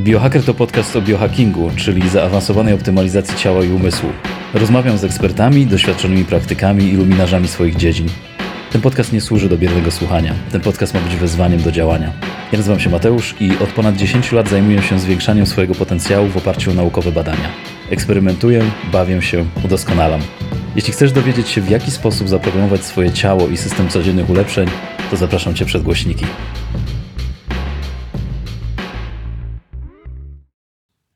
Biohacker to podcast o biohackingu, czyli zaawansowanej optymalizacji ciała i umysłu. Rozmawiam z ekspertami, doświadczonymi praktykami i luminarzami swoich dziedzin. Ten podcast nie służy do biernego słuchania. Ten podcast ma być wezwaniem do działania. Ja nazywam się Mateusz i od ponad 10 lat zajmuję się zwiększaniem swojego potencjału w oparciu o naukowe badania. Eksperymentuję, bawię się, udoskonalam. Jeśli chcesz dowiedzieć się, w jaki sposób zaprogramować swoje ciało i system codziennych ulepszeń, to zapraszam Cię przed głośniki.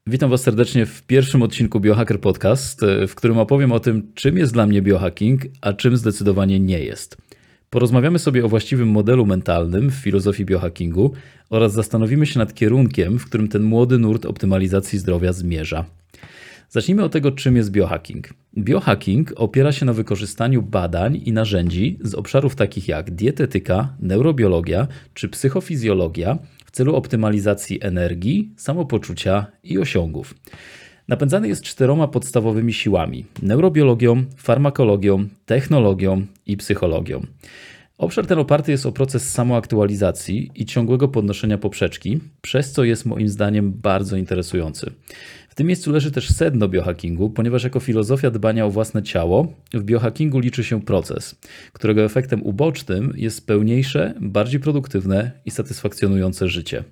Witam Was serdecznie w pierwszym odcinku Biohacker Podcast, w którym opowiem o tym, czym jest dla mnie biohacking, a czym zdecydowanie nie jest. Porozmawiamy sobie o właściwym modelu mentalnym w filozofii biohackingu oraz zastanowimy się nad kierunkiem, w którym ten młody nurt optymalizacji zdrowia zmierza. Zacznijmy od tego, czym jest biohacking. Biohacking opiera się na wykorzystaniu badań i narzędzi z obszarów takich jak dietetyka, neurobiologia czy psychofizjologia w celu optymalizacji energii, samopoczucia i osiągów. Napędzany jest czteroma podstawowymi siłami: neurobiologią, farmakologią, technologią i psychologią. Obszar ten oparty jest o proces samoaktualizacji i ciągłego podnoszenia poprzeczki, przez co jest moim zdaniem bardzo interesujący. W tym miejscu leży też sedno biohackingu, ponieważ jako filozofia dbania o własne ciało, w biohackingu liczy się proces, którego efektem ubocznym jest pełniejsze, bardziej produktywne i satysfakcjonujące życie.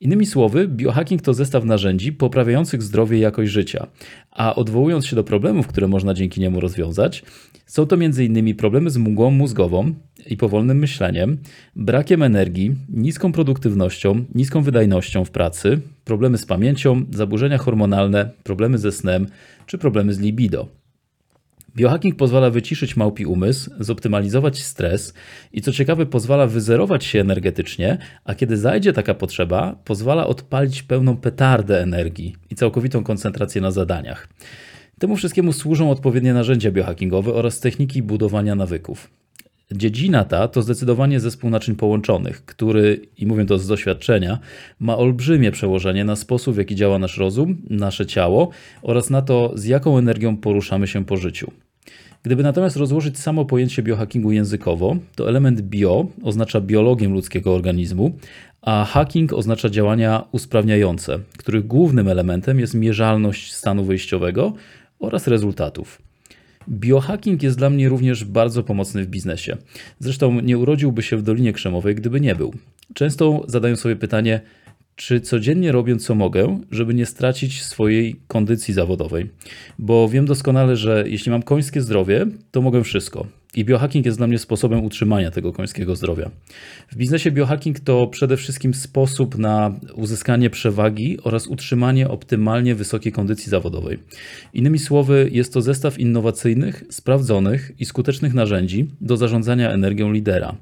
Innymi słowy, biohacking to zestaw narzędzi poprawiających zdrowie i jakość życia, a odwołując się do problemów, które można dzięki niemu rozwiązać, są to m.in. problemy z mgłą mózgową i powolnym myśleniem, brakiem energii, niską produktywnością, niską wydajnością w pracy, problemy z pamięcią, zaburzenia hormonalne, problemy ze snem czy problemy z libido. Biohacking pozwala wyciszyć małpi umysł, zoptymalizować stres i co ciekawe pozwala wyzerować się energetycznie, a kiedy zajdzie taka potrzeba, pozwala odpalić pełną petardę energii i całkowitą koncentrację na zadaniach. Temu wszystkiemu służą odpowiednie narzędzia biohackingowe oraz techniki budowania nawyków. Dziedzina ta to zdecydowanie zespół naczyń połączonych, który, i mówię to z doświadczenia, ma olbrzymie przełożenie na sposób, w jaki działa nasz rozum, nasze ciało oraz na to, z jaką energią poruszamy się po życiu. Gdyby natomiast rozłożyć samo pojęcie biohackingu językowo, to element bio oznacza biologię ludzkiego organizmu, a hacking oznacza działania usprawniające, których głównym elementem jest mierzalność stanu wyjściowego oraz rezultatów. Biohacking jest dla mnie również bardzo pomocny w biznesie. Zresztą nie urodziłby się w Dolinie Krzemowej, gdyby nie był. Często zadaję sobie pytanie, czy codziennie robię co mogę, żeby nie stracić swojej kondycji zawodowej. Bo wiem doskonale, że jeśli mam końskie zdrowie, to mogę wszystko. I biohacking jest dla mnie sposobem utrzymania tego końskiego zdrowia. W biznesie biohacking to przede wszystkim sposób na uzyskanie przewagi oraz utrzymanie optymalnie wysokiej kondycji zawodowej. Innymi słowy, jest to zestaw innowacyjnych, sprawdzonych i skutecznych narzędzi do zarządzania energią lidera.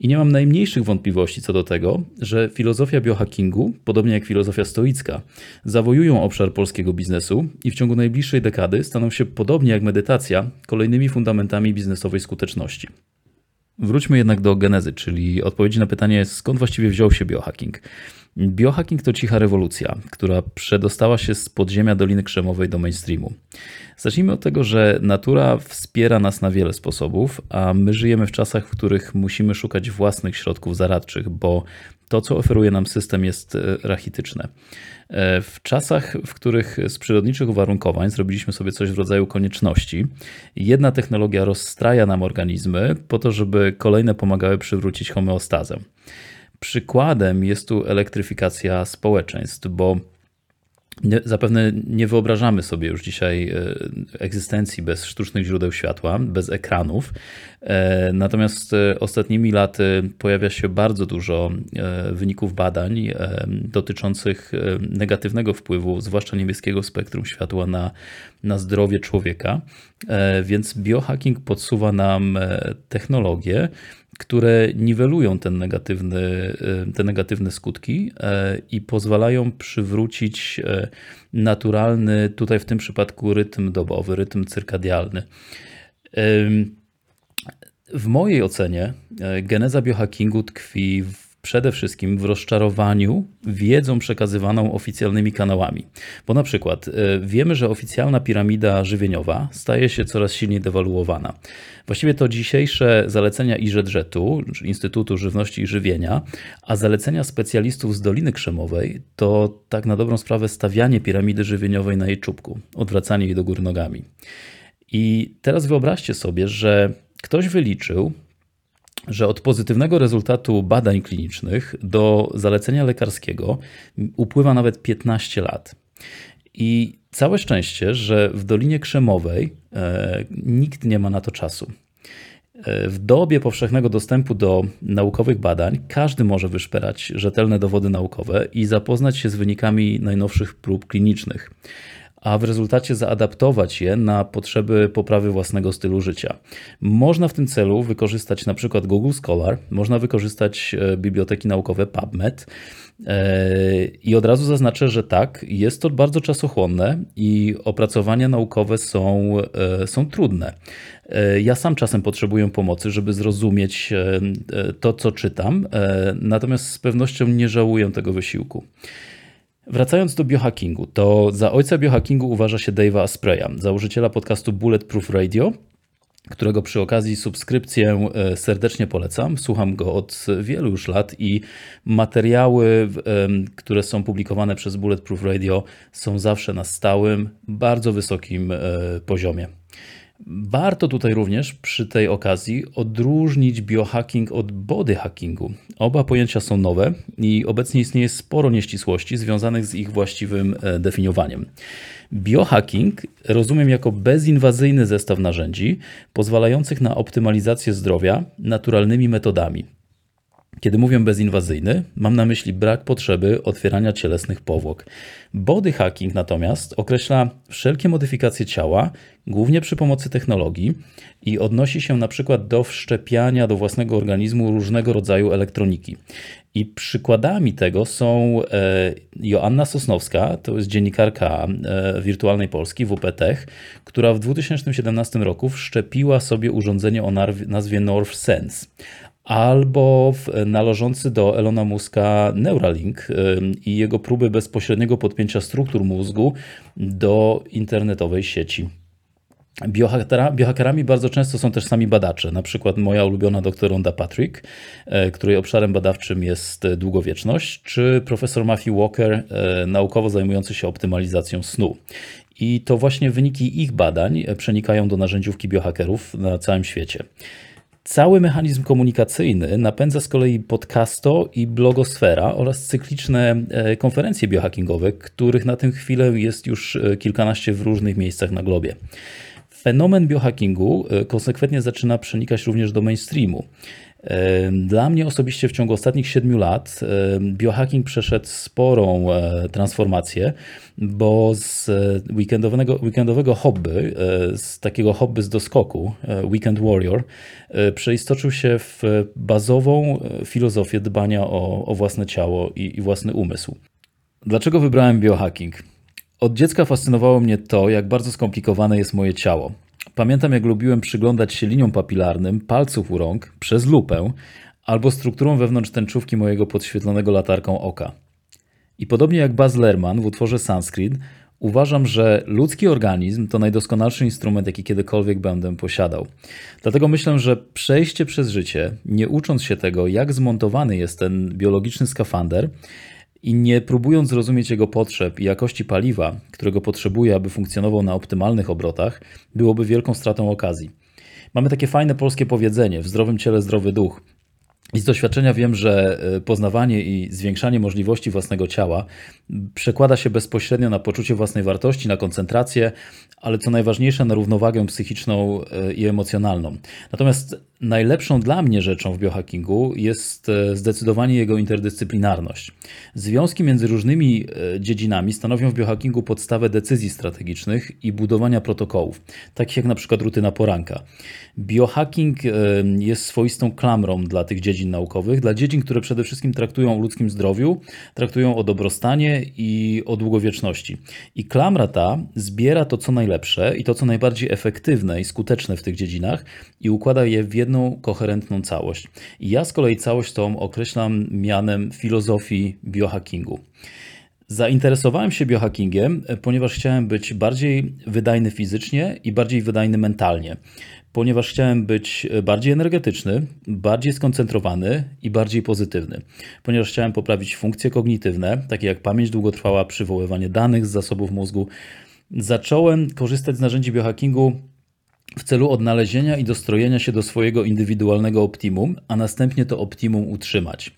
I nie mam najmniejszych wątpliwości co do tego, że filozofia biohackingu, podobnie jak filozofia stoicka, zawojują obszar polskiego biznesu i w ciągu najbliższej dekady staną się, podobnie jak medytacja, kolejnymi fundamentami biznesowej skuteczności. Wróćmy jednak do genezy, czyli odpowiedzi na pytanie, skąd właściwie wziął się biohacking. Biohacking to cicha rewolucja, która przedostała się z podziemia Doliny Krzemowej do mainstreamu. Zacznijmy od tego, że natura wspiera nas na wiele sposobów, a my żyjemy w czasach, w których musimy szukać własnych środków zaradczych, bo to, co oferuje nam system, jest e, rachityczne. E, w czasach, w których z przyrodniczych uwarunkowań zrobiliśmy sobie coś w rodzaju konieczności, jedna technologia rozstraja nam organizmy po to, żeby kolejne pomagały przywrócić homeostazę. Przykładem jest tu elektryfikacja społeczeństw, bo nie, zapewne nie wyobrażamy sobie już dzisiaj e, egzystencji bez sztucznych źródeł światła, bez ekranów. E, natomiast e, ostatnimi laty pojawia się bardzo dużo wyników badań dotyczących negatywnego wpływu, zwłaszcza niebieskiego spektrum światła na, na zdrowie człowieka. Więc biohacking podsuwa nam technologie, które niwelują ten negatywny, y, te negatywne skutki e, i pozwalają przywrócić e, naturalny, tutaj w tym przypadku rytm dobowy, rytm cyrkadialny. W mojej ocenie e, geneza biohackingu tkwi w przede wszystkim w rozczarowaniu wiedzą przekazywaną oficjalnymi kanałami. Bo na przykład e, wiemy, że oficjalna piramida żywieniowa staje się coraz silniej dewaluowana. Właściwie to dzisiejsze zalecenia IŻEDŻET-u, Instytutu Żywności i Żywienia, a zalecenia specjalistów z Doliny Krzemowej to tak na dobrą sprawę stawianie piramidy żywieniowej na jej czubku, odwracanie jej do góry nogami. I teraz wyobraźcie sobie, że ktoś wyliczył, że od pozytywnego rezultatu badań klinicznych do zalecenia lekarskiego upływa nawet 15 lat. I całe szczęście, że w Dolinie Krzemowej e, nikt nie ma na to czasu. E, w dobie powszechnego dostępu do naukowych badań każdy może wyszperać rzetelne dowody naukowe i zapoznać się z wynikami najnowszych prób klinicznych a w rezultacie zaadaptować je na potrzeby poprawy własnego stylu życia. Można w tym celu wykorzystać na przykład Google Scholar, można wykorzystać e, biblioteki naukowe PubMed. E, I od razu zaznaczę, że tak, jest to bardzo czasochłonne i opracowania naukowe są, e, są trudne. Ja sam czasem potrzebuję pomocy, żeby zrozumieć to, co czytam, natomiast z pewnością nie żałuję tego wysiłku. Wracając do biohackingu, to za ojca biohackingu uważa się Dave'a Aspreya, założyciela podcastu Bulletproof Radio, którego przy okazji subskrypcję e, serdecznie polecam. Słucham go od wielu już lat i materiały, które są publikowane przez Bulletproof Radio, są zawsze na stałym, bardzo wysokim e, poziomie. Warto tutaj również przy tej okazji odróżnić biohacking od body hackingu. Oba pojęcia są nowe i obecnie istnieje sporo nieścisłości związanych z ich właściwym e, definiowaniem. Biohacking rozumiem jako bezinwazyjny zestaw narzędzi pozwalających na optymalizację zdrowia naturalnymi metodami, kiedy mówię bezinwazyjny, mam na myśli brak potrzeby otwierania cielesnych powłok. Body hacking natomiast określa wszelkie modyfikacje ciała, głównie przy pomocy technologii i odnosi się na przykład do wszczepiania do własnego organizmu różnego rodzaju elektroniki. I przykładami tego są e, Joanna Sosnowska, to jest dziennikarka e, Wirtualnej Polski, WPTech, która w 2017 roku wszczepiła sobie urządzenie o nazwie North Sense albo należący do Elona Muska Neuralink i jego próby bezpośredniego podpięcia struktur mózgu do internetowej sieci. Biohackerami bardzo często są też sami badacze, na przykład moja ulubiona doktor Ronda Patrick, e, której obszarem badawczym jest długowieczność, czy profesor Matthew Walker, e, naukowo zajmujący się optymalizacją snu. I to właśnie wyniki ich badań przenikają do narzędziówki biohackerów na całym świecie. Cały mechanizm komunikacyjny napędza z kolei podcasto i blogosfera oraz cykliczne e, konferencje biohackingowe, których na tę chwilę jest już e, kilkanaście w różnych miejscach na globie. Fenomen biohackingu e, konsekwentnie zaczyna przenikać również do mainstreamu. Dla mnie osobiście w ciągu ostatnich siedmiu lat biohacking przeszedł sporą e, transformację, bo z e, weekendowego, weekendowego hobby, e, z takiego hobby z doskoku, Weekend Warrior, przeistoczył się w bazową filozofię dbania o, o własne ciało i, i własny umysł. Dlaczego wybrałem biohacking? Od dziecka fascynowało mnie to, jak bardzo skomplikowane jest moje ciało. Pamiętam, jak lubiłem przyglądać się liniom papilarnym palców u rąk przez lupę albo strukturą wewnątrz tęczówki mojego podświetlonego latarką oka. I podobnie jak Baz Lerman w utworze Sanskrit, uważam, że ludzki organizm to najdoskonalszy instrument, jaki kiedykolwiek będę posiadał. Dlatego myślę, że przejście przez życie, nie ucząc się tego, jak zmontowany jest ten biologiczny skafander, i nie próbując zrozumieć jego potrzeb i jakości paliwa, którego potrzebuje, aby funkcjonował na optymalnych obrotach, byłoby wielką stratą okazji. Mamy takie fajne polskie powiedzenie: w zdrowym ciele zdrowy duch. I z doświadczenia wiem, że e, poznawanie i zwiększanie możliwości własnego ciała przekłada się bezpośrednio na poczucie własnej wartości, na koncentrację, ale co najważniejsze, na równowagę psychiczną e, i emocjonalną. Natomiast najlepszą dla mnie rzeczą w biohackingu jest e, zdecydowanie jego interdyscyplinarność. Związki między różnymi dziedzinami stanowią w biohackingu podstawę decyzji strategicznych i budowania protokołów, takich jak na przykład rutyna poranka. Biohacking jest swoistą klamrą dla tych dziedzin dziedzin naukowych, dla dziedzin, które przede wszystkim traktują o ludzkim zdrowiu, traktują o dobrostanie i o długowieczności. I klamra ta zbiera to, co najlepsze i to, co najbardziej efektywne i skuteczne w tych dziedzinach i układa je w jedną koherentną całość. I ja z kolei całość tą określam mianem filozofii biohackingu. Zainteresowałem się biohackingiem, ponieważ chciałem być bardziej wydajny fizycznie i bardziej wydajny mentalnie. Ponieważ chciałem być bardziej energetyczny, bardziej skoncentrowany i bardziej pozytywny. Ponieważ chciałem poprawić funkcje kognitywne, takie jak pamięć długotrwała, przywoływanie danych z zasobów mózgu, zacząłem korzystać z narzędzi biohackingu w celu odnalezienia i dostrojenia się do swojego indywidualnego optimum, a następnie to optimum utrzymać.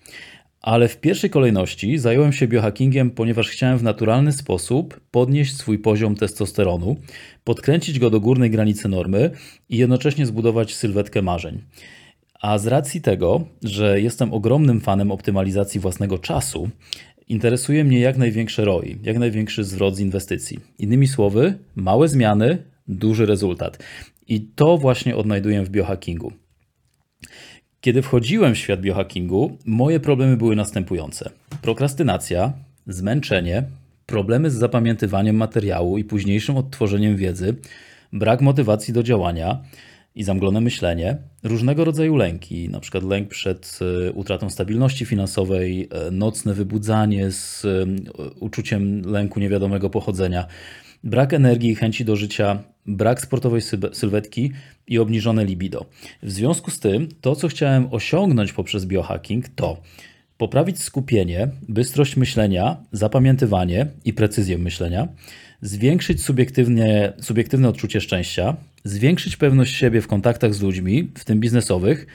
Ale w pierwszej kolejności zająłem się biohackingiem, ponieważ chciałem w naturalny sposób podnieść swój poziom testosteronu, podkręcić go do górnej granicy normy i jednocześnie zbudować sylwetkę marzeń. A z racji tego, że jestem ogromnym fanem optymalizacji własnego czasu, interesuje mnie jak największe ROI, jak największy zwrot z inwestycji. Innymi słowy, małe zmiany, duży rezultat. I to właśnie odnajduję w biohackingu. Kiedy wchodziłem w świat biohackingu, moje problemy były następujące: prokrastynacja, zmęczenie, problemy z zapamiętywaniem materiału i późniejszym odtworzeniem wiedzy, brak motywacji do działania i zamglone myślenie, różnego rodzaju lęki, np. lęk przed e, utratą stabilności finansowej, e, nocne wybudzanie z e, uczuciem lęku niewiadomego pochodzenia, brak energii i chęci do życia, brak sportowej sylwetki i obniżone libido. W związku z tym, to co chciałem osiągnąć poprzez biohacking to poprawić skupienie, bystrość myślenia, zapamiętywanie i precyzję myślenia, zwiększyć subiektywnie, subiektywne odczucie szczęścia, zwiększyć pewność siebie w kontaktach z ludźmi, w tym biznesowych,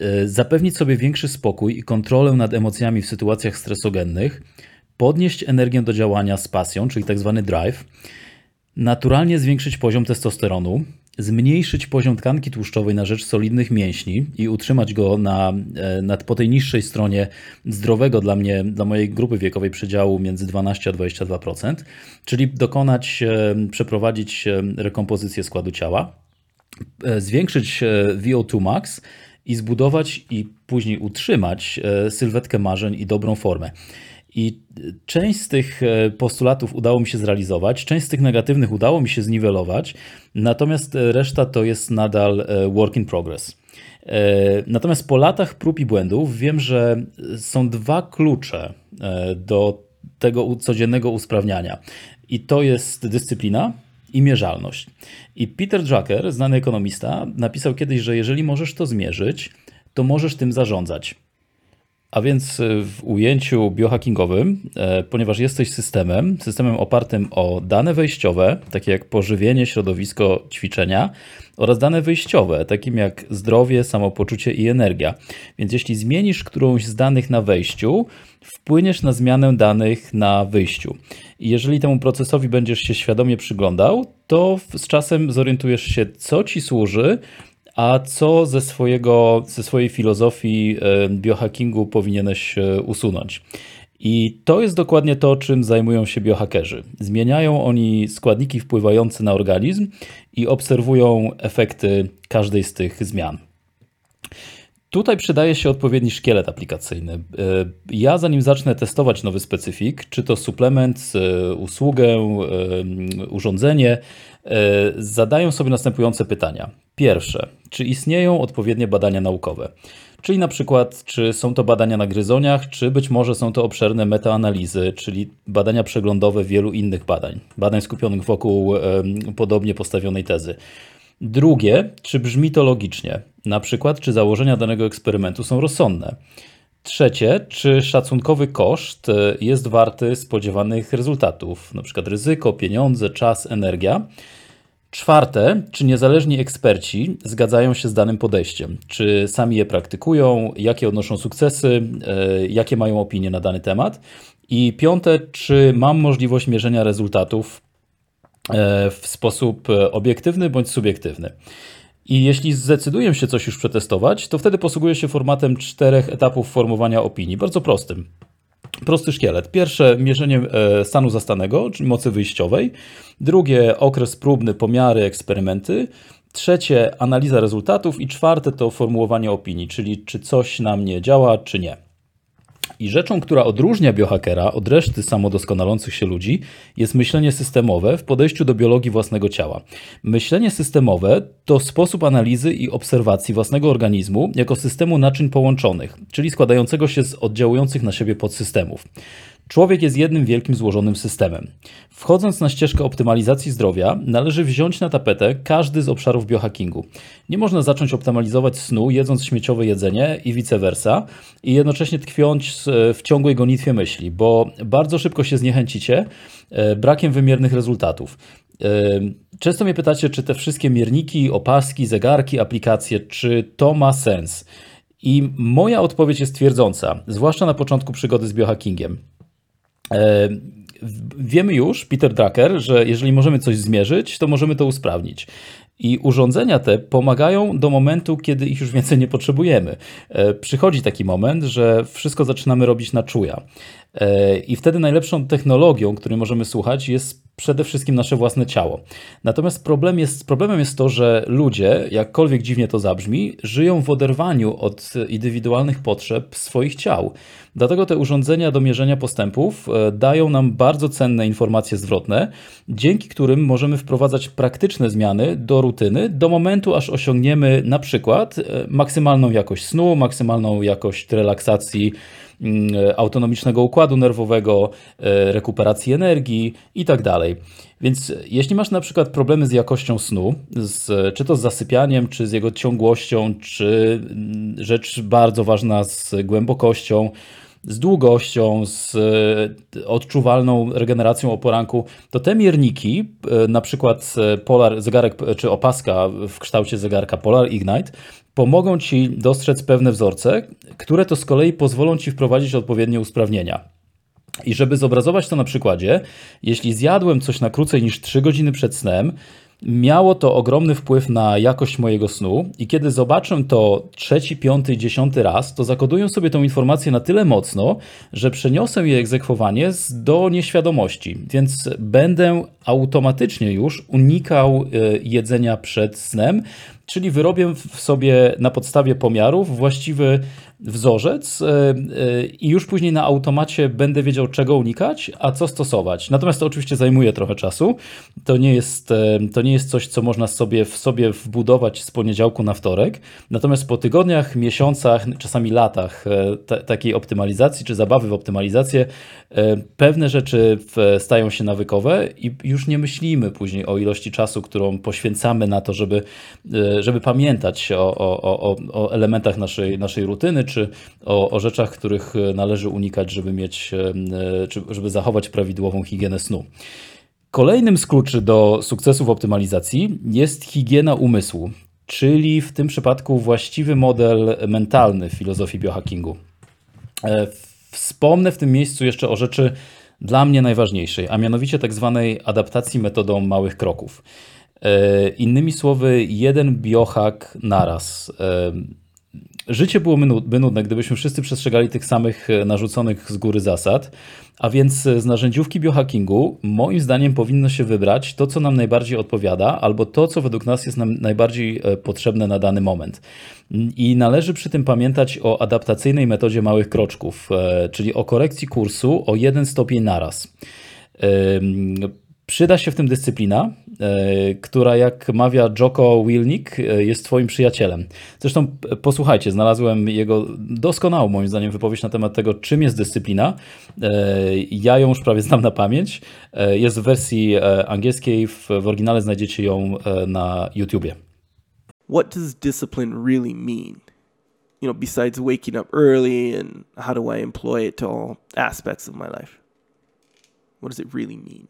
e, zapewnić sobie większy spokój i kontrolę nad emocjami w sytuacjach stresogennych, podnieść energię do działania z pasją, czyli tak zwany drive, naturalnie zwiększyć poziom testosteronu, zmniejszyć poziom tkanki tłuszczowej na rzecz solidnych mięśni i utrzymać go na, e, na po tej niższej stronie zdrowego dla mnie, dla mojej grupy wiekowej przedziału między 12 a 22%, czyli dokonać, e, przeprowadzić e, rekompozycję składu ciała, zwiększyć VO2 max i zbudować i później utrzymać sylwetkę marzeń i dobrą formę. I część z tych e, postulatów udało mi się zrealizować, część z tych negatywnych udało mi się zniwelować, natomiast e, reszta to jest nadal e, work in progress. Natomiast po latach prób i błędów wiem, że są dwa klucze do tego codziennego usprawniania. I to jest dyscyplina i mierzalność. I Peter Drucker, znany ekonomista, napisał kiedyś, że jeżeli możesz to zmierzyć, to możesz tym zarządzać. A więc y, w ujęciu biohackingowym, e, ponieważ jesteś systemem, systemem opartym o dane wejściowe, takie jak pożywienie, środowisko, ćwiczenia, oraz dane wyjściowe, takim jak zdrowie, samopoczucie i energia. Więc jeśli zmienisz którąś z danych na wejściu, wpłyniesz na zmianę danych na wyjściu. I jeżeli temu procesowi będziesz się świadomie przyglądał, to z czasem zorientujesz się, co ci służy, a co ze, swojego, ze swojej filozofii e, biohackingu powinieneś e, usunąć? I to jest dokładnie to, czym zajmują się biohackerzy. Zmieniają oni składniki wpływające na organizm i obserwują efekty każdej z tych zmian. Tutaj przydaje się odpowiedni szkielet aplikacyjny. E, ja zanim zacznę testować nowy specyfik, czy to suplement, usługę, urządzenie, zadaję sobie następujące pytania. Pierwsze, czy istnieją odpowiednie badania naukowe? Czyli na przykład, czy są to badania na gryzoniach, czy być może są to obszerne metaanalizy, czyli badania przeglądowe wielu innych badań, badań skupionych wokół e, podobnie postawionej tezy. Drugie, czy brzmi to logicznie? Na przykład, czy założenia danego eksperymentu są rozsądne? Trzecie, czy szacunkowy koszt e, jest warty spodziewanych rezultatów, przykład ryzyko, pieniądze, czas, energia? Czwarte, czy niezależni eksperci zgadzają się z danym podejściem? Czy sami je praktykują? Jakie odnoszą sukcesy? E, jakie mają opinie na dany temat? I piąte, czy mam możliwość mierzenia rezultatów e, w sposób obiektywny bądź subiektywny? I jeśli zdecyduję się coś już przetestować, to wtedy posługuję się formatem czterech etapów formowania opinii, bardzo prostym. Prosty szkielet. Pierwsze mierzenie e, stanu zastanego, czyli mocy wyjściowej. Drugie okres próbny, pomiary, eksperymenty. Trzecie, analiza rezultatów. I czwarte to formułowanie opinii, czyli czy coś na mnie działa, czy nie. I rzeczą, która odróżnia biohakera od reszty samodoskonalących się ludzi, jest myślenie systemowe w podejściu do biologii własnego ciała. Myślenie systemowe to sposób analizy i obserwacji własnego organizmu jako systemu naczyń połączonych, czyli składającego się z oddziałujących na siebie podsystemów. Człowiek jest jednym wielkim złożonym systemem. Wchodząc na ścieżkę optymalizacji zdrowia, należy wziąć na tapetę każdy z obszarów biohackingu. Nie można zacząć optymalizować snu jedząc śmieciowe jedzenie i vice versa i jednocześnie tkwiąć w ciągłej gonitwie myśli, bo bardzo szybko się zniechęcicie e, brakiem wymiernych rezultatów. E, często mnie pytacie, czy te wszystkie mierniki, opaski, zegarki, aplikacje, czy to ma sens? I moja odpowiedź jest twierdząca, zwłaszcza na początku przygody z biohackingiem. E, wiemy już, Peter Drucker, że jeżeli możemy coś zmierzyć, to możemy to usprawnić. I urządzenia te pomagają do momentu, kiedy ich już więcej nie potrzebujemy. E, przychodzi taki moment, że wszystko zaczynamy robić na czuja. I wtedy najlepszą technologią, której możemy słuchać, jest przede wszystkim nasze własne ciało. Natomiast problem jest, problemem jest to, że ludzie, jakkolwiek dziwnie to zabrzmi, żyją w oderwaniu od indywidualnych potrzeb swoich ciał. Dlatego te urządzenia do mierzenia postępów e, dają nam bardzo cenne informacje zwrotne, dzięki którym możemy wprowadzać praktyczne zmiany do rutyny do momentu, aż osiągniemy na przykład e, maksymalną jakość snu, maksymalną jakość relaksacji autonomicznego układu nerwowego, e, rekuperacji energii itd. Tak Więc jeśli masz na przykład problemy z jakością snu, z, czy to z zasypianiem, czy z jego ciągłością, czy mm, rzecz bardzo ważna z głębokością, z długością, z e, odczuwalną regeneracją o poranku, to te mierniki, e, na przykład Polar, zegarek czy opaska w kształcie zegarka Polar Ignite, pomogą Ci dostrzec pewne wzorce, które to z kolei pozwolą Ci wprowadzić odpowiednie usprawnienia. I żeby zobrazować to na przykładzie, jeśli zjadłem coś na krócej niż 3 godziny przed snem, Miało to ogromny wpływ na jakość mojego snu i kiedy zobaczę to trzeci, piąty, dziesiąty raz, to zakoduję sobie tę informację na tyle mocno, że przeniosę jej egzekwowanie do nieświadomości, więc będę automatycznie już unikał e, jedzenia przed snem, czyli wyrobię w sobie na podstawie pomiarów właściwy wzorzec e, e, i już później na automacie będę wiedział, czego unikać, a co stosować. Natomiast to oczywiście zajmuje trochę czasu. To nie jest, e, to nie jest coś, co można sobie w sobie wbudować z poniedziałku na wtorek. Natomiast po tygodniach, miesiącach, czasami latach takiej optymalizacji czy zabawy w optymalizację, pewne rzeczy stają się nawykowe i już nie myślimy później o ilości czasu, którą poświęcamy na to, żeby, żeby pamiętać o, o, o, o elementach naszej, naszej rutyny, czy o, o rzeczach, których należy unikać, żeby mieć, e, czy żeby zachować prawidłową higienę snu. Kolejnym z kluczy do sukcesu w optymalizacji jest higiena umysłu, czyli w tym przypadku właściwy model mentalny w filozofii biohackingu. E, wspomnę w tym miejscu jeszcze o rzeczy dla mnie najważniejszej, a mianowicie tak zwanej adaptacji metodą małych kroków. E, innymi słowy, jeden biohack naraz. Życie byłoby nudne, gdybyśmy wszyscy przestrzegali tych samych e, narzuconych z góry zasad, a więc e, z narzędziówki biohackingu moim zdaniem powinno się wybrać to, co nam najbardziej odpowiada, albo to, co według nas jest nam najbardziej e, potrzebne na dany moment. I należy przy tym pamiętać o adaptacyjnej metodzie małych kroczków, czyli o korekcji kursu o jeden stopień naraz. Przyda się w tym dyscyplina, e, która jak mawia Joko Wilnik e, jest twoim przyjacielem. Zresztą posłuchajcie, znalazłem jego doskonałą moim zdaniem wypowiedź na temat tego, czym jest dyscyplina. E, ja ją już prawie znam na pamięć. Jest w wersji angielskiej, w, oryginale znajdziecie ją na YouTubie. What does discipline really mean? You know, besides waking up early and how do I employ it to all aspects of my life? What does it really mean?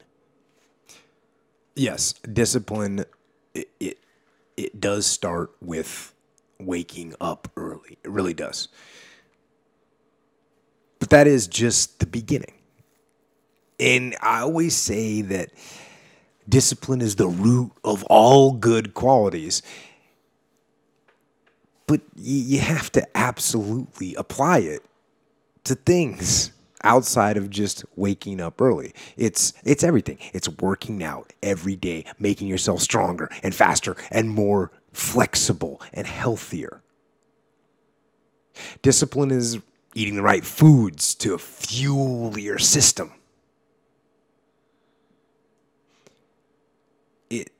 Yes, discipline it, it it does start with waking up early. It really does. But that is just the beginning. And I always say that discipline is the root of all good qualities. But you have to absolutely apply it to things outside of just waking up early. It's it's everything. It's working out every day, making yourself stronger and faster and more flexible, and healthier. Discipline is eating the right foods to fuel your system. It,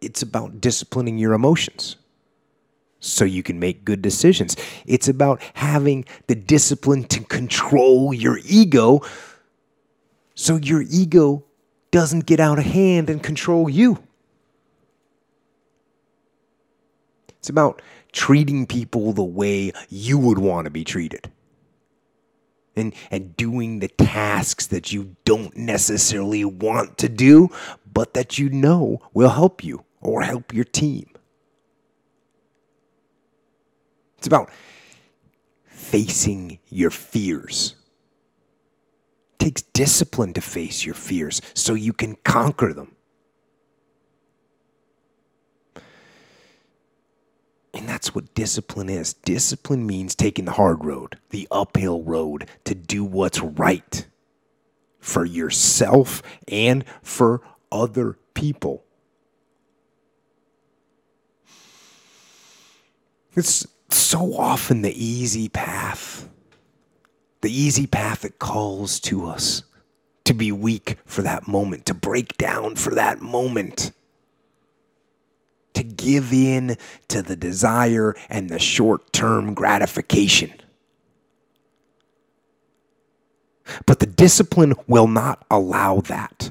it's about disciplining your emotions so you can make good decisions. It's about having the discipline to control your ego so your ego doesn't get out of hand and control you. It's about treating people the way you would want to be treated. And, and doing the tasks that you don't necessarily want to do, but that you know will help you or help your team. It's about facing your fears. It takes discipline to face your fears so you can conquer them. And that's what discipline is. Discipline means taking the hard road, the uphill road, to do what's right for yourself and for other people. It's so often the easy path, the easy path that calls to us to be weak for that moment, to break down for that moment to give in to the desire and the short term gratification. But the discipline will not allow that.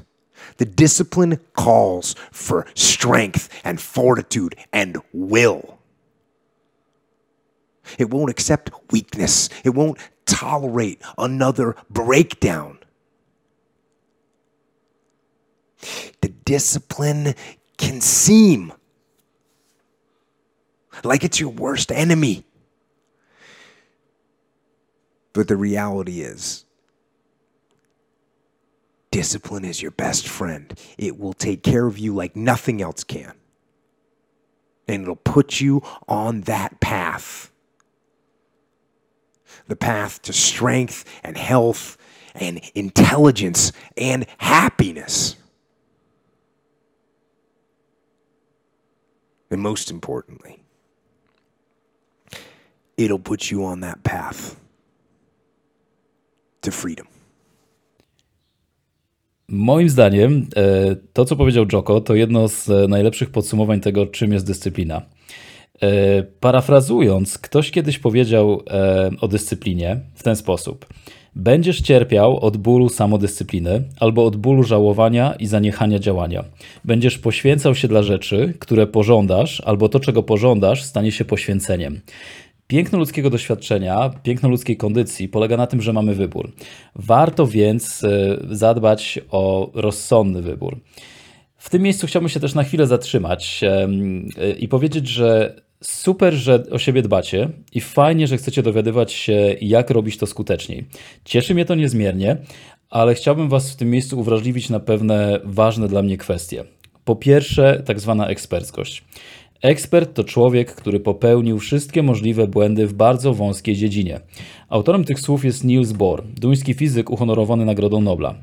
The discipline calls for strength and fortitude and will. It won't accept weakness. It won't tolerate another breakdown. The discipline can seem like it's your worst enemy. But the reality is, discipline is your best friend. It will take care of you like nothing else can. And it'll put you on that path the path to strength and health and intelligence and happiness. And most importantly, it'll put you on that path to freedom. Moim zdaniem to, co powiedział Joko, to jedno z najlepszych podsumowań tego, czym jest dyscyplina. E, parafrazując, ktoś kiedyś powiedział o dyscyplinie w ten sposób. Będziesz cierpiał od bólu samodyscypliny albo od bólu żałowania i zaniechania działania. Będziesz poświęcał się dla rzeczy, które pożądasz, albo to, czego pożądasz, stanie się poświęceniem. Piękno ludzkiego doświadczenia, piękno ludzkiej kondycji polega na tym, że mamy wybór. Warto więc e, zadbać o rozsądny wybór. W tym miejscu chciałbym się też na chwilę zatrzymać e, i powiedzieć, że super, że o siebie dbacie i fajnie, że chcecie dowiadywać się, jak robić to skuteczniej. Cieszy mnie to niezmiernie, ale chciałbym Was w tym miejscu uwrażliwić na pewne ważne dla mnie kwestie. Po pierwsze, tak zwana eksperckość. Ekspert to człowiek, który popełnił wszystkie możliwe błędy w bardzo wąskiej dziedzinie. Autorem tych słów jest Niels Bohr, duński fizyk uhonorowany Nagrodą Nobla.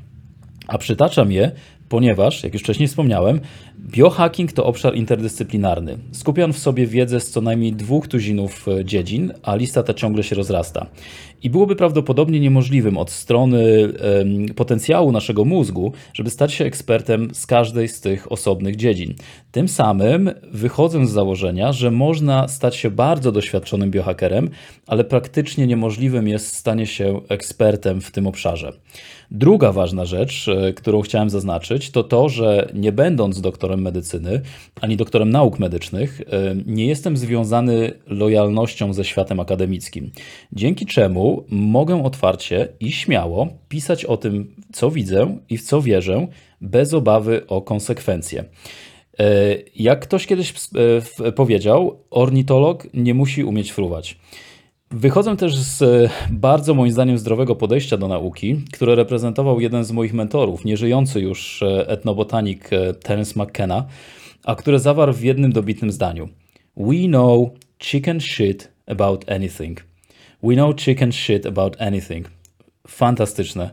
A przytaczam je, ponieważ, jak już wcześniej wspomniałem, biohacking to obszar interdyscyplinarny. Skupia on w sobie wiedzę z co najmniej dwóch tuzinów e, dziedzin, a lista ta ciągle się rozrasta. I byłoby prawdopodobnie niemożliwym od strony potencjału naszego mózgu, żeby stać się ekspertem z każdej z tych osobnych dziedzin. Tym samym wychodzę z założenia, że można stać się bardzo doświadczonym biohackerem, ale praktycznie niemożliwym jest stanie się ekspertem w tym obszarze. Druga ważna rzecz, e, którą chciałem zaznaczyć, to to, że nie będąc doktorem medycyny ani doktorem nauk medycznych, e, nie jestem związany lojalnością ze światem akademickim. Dzięki czemu mogę otwarcie i śmiało pisać o tym, co widzę i w co wierzę, bez obawy o konsekwencje. E, jak ktoś kiedyś powiedział, ornitolog nie musi umieć fruwać. Wychodzę też z e, bardzo moim zdaniem zdrowego podejścia do nauki, które reprezentował jeden z moich mentorów, nieżyjący już e, etnobotanik e, Terence McKenna, a które zawarł w jednym dobitnym zdaniu. We know chicken shit about anything. We know chicken shit about anything. Fantastyczne.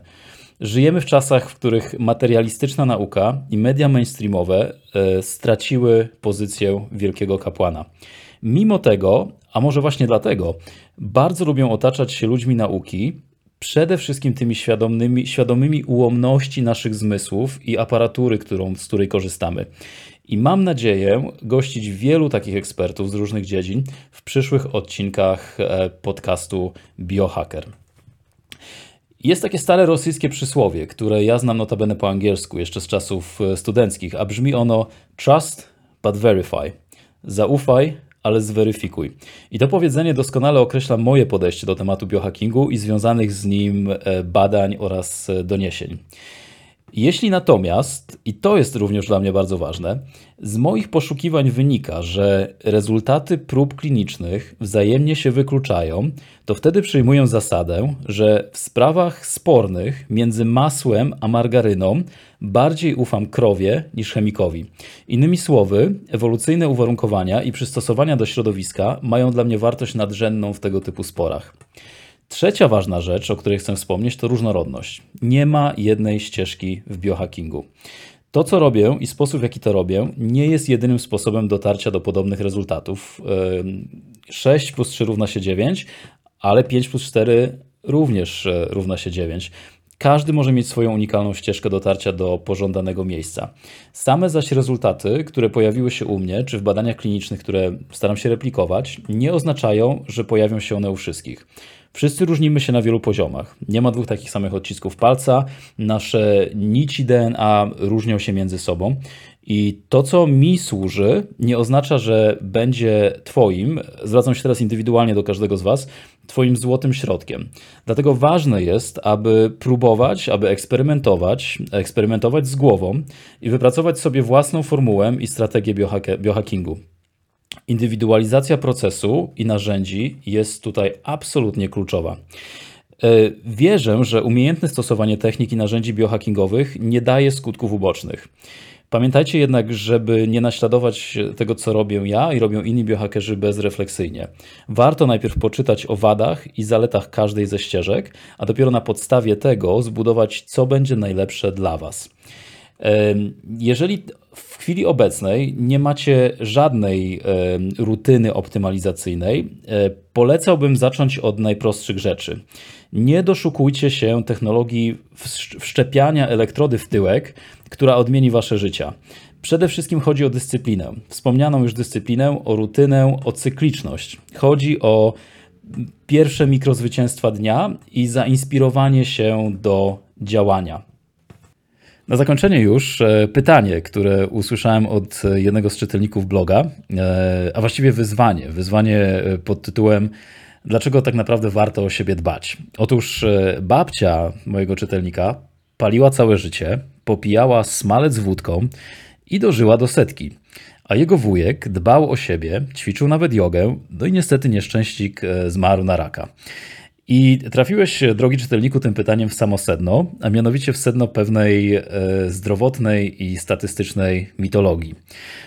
Żyjemy w czasach, w których materialistyczna nauka i media mainstreamowe e, straciły pozycję wielkiego kapłana. Mimo tego, a może właśnie dlatego, bardzo lubią otaczać się ludźmi nauki, przede wszystkim tymi świadomymi, świadomymi ułomności naszych zmysłów i aparatury, którą, z której korzystamy. I mam nadzieję gościć wielu takich ekspertów z różnych dziedzin w przyszłych odcinkach e, podcastu Biohacker. Jest takie stare rosyjskie przysłowie, które ja znam notabene po angielsku jeszcze z czasów e, studenckich, a brzmi ono trust but verify. Zaufaj, ale zweryfikuj. I to powiedzenie doskonale określa moje podejście do tematu biohackingu i związanych z nim e, badań oraz doniesień. Jeśli natomiast, i to jest również dla mnie bardzo ważne, z moich poszukiwań wynika, że rezultaty prób klinicznych wzajemnie się wykluczają, to wtedy przyjmuję zasadę, że w sprawach spornych między masłem a margaryną bardziej ufam krowie niż chemikowi. Innymi słowy, ewolucyjne uwarunkowania i przystosowania do środowiska mają dla mnie wartość nadrzędną w tego typu sporach. Trzecia ważna rzecz, o której chcę wspomnieć, to różnorodność. Nie ma jednej ścieżki w biohackingu. To, co robię i sposób, w jaki to robię, nie jest jedynym sposobem dotarcia do podobnych rezultatów. 6 plus 3 równa się 9, ale 5 plus 4 również e, równa się 9. Każdy może mieć swoją unikalną ścieżkę dotarcia do pożądanego miejsca. Same zaś rezultaty, które pojawiły się u mnie, czy w badaniach klinicznych, które staram się replikować, nie oznaczają, że pojawią się one u wszystkich. Wszyscy różnimy się na wielu poziomach. Nie ma dwóch takich samych odcisków palca. Nasze nici DNA różnią się między sobą. I to, co mi służy, nie oznacza, że będzie Twoim, zwracam się teraz indywidualnie do każdego z Was, Twoim złotym środkiem. Dlatego ważne jest, aby próbować, aby eksperymentować, eksperymentować z głową i wypracować sobie własną formułę i strategię biohackingu. Indywidualizacja procesu i narzędzi jest tutaj absolutnie kluczowa. E, wierzę, że umiejętne stosowanie technik i narzędzi biohackingowych nie daje skutków ubocznych. Pamiętajcie jednak, żeby nie naśladować tego, co robię ja i robią inni biohackerzy bezrefleksyjnie. Warto najpierw poczytać o wadach i zaletach każdej ze ścieżek, a dopiero na podstawie tego zbudować, co będzie najlepsze dla Was. Jeżeli w chwili obecnej nie macie żadnej rutyny optymalizacyjnej, e, polecałbym zacząć od najprostszych rzeczy. Nie doszukujcie się technologii wszczepiania elektrody w tyłek, która odmieni wasze życia. Przede wszystkim chodzi o dyscyplinę. Wspomnianą już dyscyplinę, o rutynę, o cykliczność. Chodzi o pierwsze mikrozwycięstwa dnia i zainspirowanie się do działania. Na zakończenie już e, pytanie, które usłyszałem od jednego z czytelników bloga, e, a właściwie wyzwanie. Wyzwanie e, pod tytułem Dlaczego tak naprawdę warto o siebie dbać? Otóż babcia mojego czytelnika paliła całe życie, popijała smalec wódką i dożyła do setki. A jego wujek dbał o siebie, ćwiczył nawet jogę, no i niestety nieszczęścik zmarł na raka. I trafiłeś, drogi czytelniku, tym pytaniem w samo sedno, a mianowicie w sedno pewnej e, zdrowotnej i statystycznej mitologii.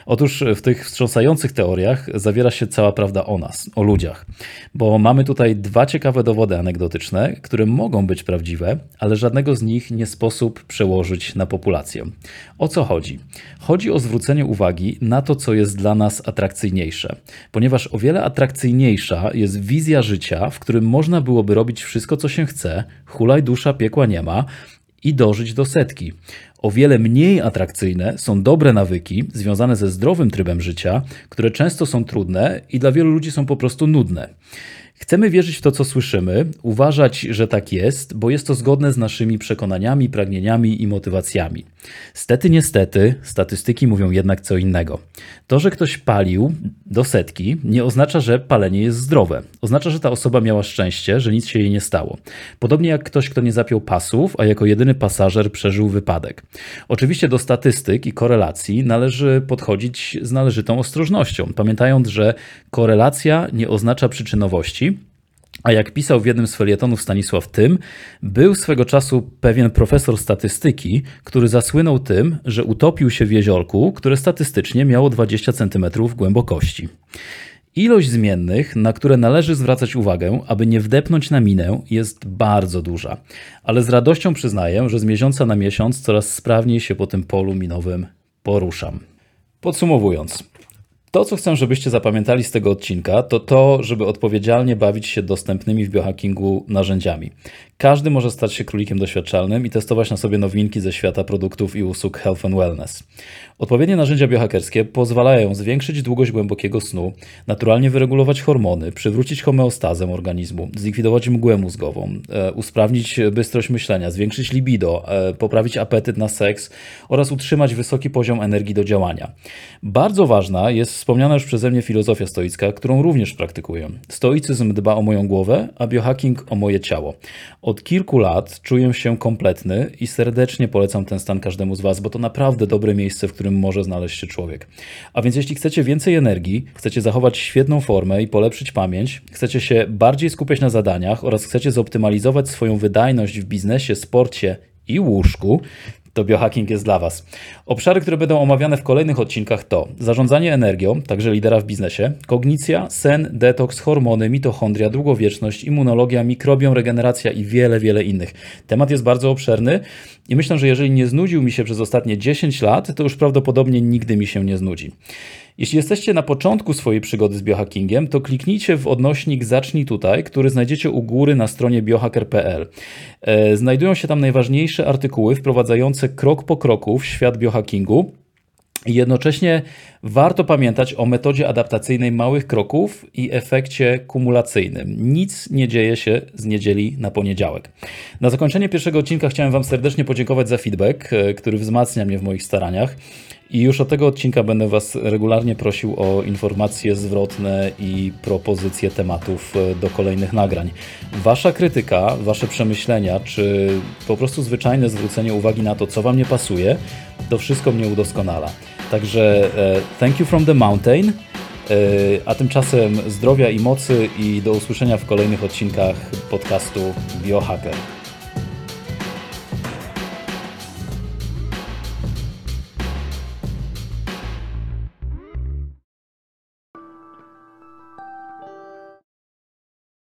Otóż w tych wstrząsających teoriach zawiera się cała prawda o nas, o ludziach, bo mamy tutaj dwa ciekawe dowody anegdotyczne, które mogą być prawdziwe, ale żadnego z nich nie sposób przełożyć na populację. O co chodzi? Chodzi o zwrócenie uwagi na to, co jest dla nas atrakcyjniejsze, ponieważ o wiele atrakcyjniejsza jest wizja życia, w którym można byłoby robić wszystko, co się chce, hulaj dusza, piekła nie ma, i dożyć do setki. O wiele mniej atrakcyjne są dobre nawyki związane ze zdrowym trybem życia, które często są trudne i dla wielu ludzi są po prostu nudne. Chcemy wierzyć w to, co słyszymy, uważać, że tak jest, bo jest to zgodne z naszymi przekonaniami, pragnieniami i motywacjami. Stety, niestety, statystyki mówią jednak co innego. To, że ktoś palił do setki, nie oznacza, że palenie jest zdrowe. Oznacza, że ta osoba miała szczęście, że nic się jej nie stało. Podobnie jak ktoś, kto nie zapiął pasów, a jako jedyny pasażer przeżył wypadek. Oczywiście do statystyk i korelacji należy podchodzić z należytą ostrożnością, pamiętając, że korelacja nie oznacza przyczynowości, a jak pisał w jednym z felietonów Stanisław Tym, był swego czasu pewien profesor statystyki, który zasłynął tym, że utopił się w jeziorku, które statystycznie miało 20 cm głębokości. Ilość zmiennych, na które należy zwracać uwagę, aby nie wdepnąć na minę, jest bardzo duża. Ale z radością przyznaję, że z miesiąca na miesiąc coraz sprawniej się po tym polu minowym poruszam. Podsumowując, to, co chcę, żebyście zapamiętali z tego odcinka, to to, żeby odpowiedzialnie bawić się dostępnymi w biohackingu narzędziami. Każdy może stać się królikiem doświadczalnym i testować na sobie nowinki ze świata produktów i usług health and wellness. Odpowiednie narzędzia biohackerskie pozwalają zwiększyć długość głębokiego snu, naturalnie wyregulować hormony, przywrócić homeostazę organizmu, zlikwidować mgłę mózgową, e, usprawnić bystrość myślenia, zwiększyć libido, e, poprawić apetyt na seks oraz utrzymać wysoki poziom energii do działania. Bardzo ważna jest wspomniana już przeze mnie filozofia stoicka, którą również praktykuję. Stoicyzm dba o moją głowę, a biohacking o moje ciało. Od kilku lat czuję się kompletny i serdecznie polecam ten stan każdemu z Was, bo to naprawdę dobre miejsce, w którym może znaleźć się człowiek. A więc jeśli chcecie więcej energii, chcecie zachować świetną formę i polepszyć pamięć, chcecie się bardziej skupiać na zadaniach oraz chcecie zoptymalizować swoją wydajność w biznesie, sporcie i łóżku, to biohacking jest dla Was. Obszary, które będą omawiane w kolejnych odcinkach to zarządzanie energią, także lidera w biznesie, kognicja, sen, detoks, hormony, mitochondria, długowieczność, immunologia, mikrobiom, regeneracja i wiele, wiele innych. Temat jest bardzo obszerny i myślę, że jeżeli nie znudził mi się przez ostatnie 10 lat, to już prawdopodobnie nigdy mi się nie znudzi. Jeśli jesteście na początku swojej przygody z biohackingiem, to kliknijcie w odnośnik Zacznij tutaj, który znajdziecie u góry na stronie biohacker.pl. E, znajdują się tam najważniejsze artykuły wprowadzające krok po kroku w świat biohackingu. I jednocześnie warto pamiętać o metodzie adaptacyjnej małych kroków i efekcie kumulacyjnym. Nic nie dzieje się z niedzieli na poniedziałek. Na zakończenie pierwszego odcinka chciałem Wam serdecznie podziękować za feedback, e, który wzmacnia mnie w moich staraniach. I już od tego odcinka będę Was regularnie prosił o informacje zwrotne i propozycje tematów e, do kolejnych nagrań. Wasza krytyka, Wasze przemyślenia, czy po prostu zwyczajne zwrócenie uwagi na to, co Wam nie pasuje, to wszystko mnie udoskonala. Także e, thank you from the mountain. E, a tymczasem zdrowia i mocy i do usłyszenia w kolejnych odcinkach podcastu Biohacker.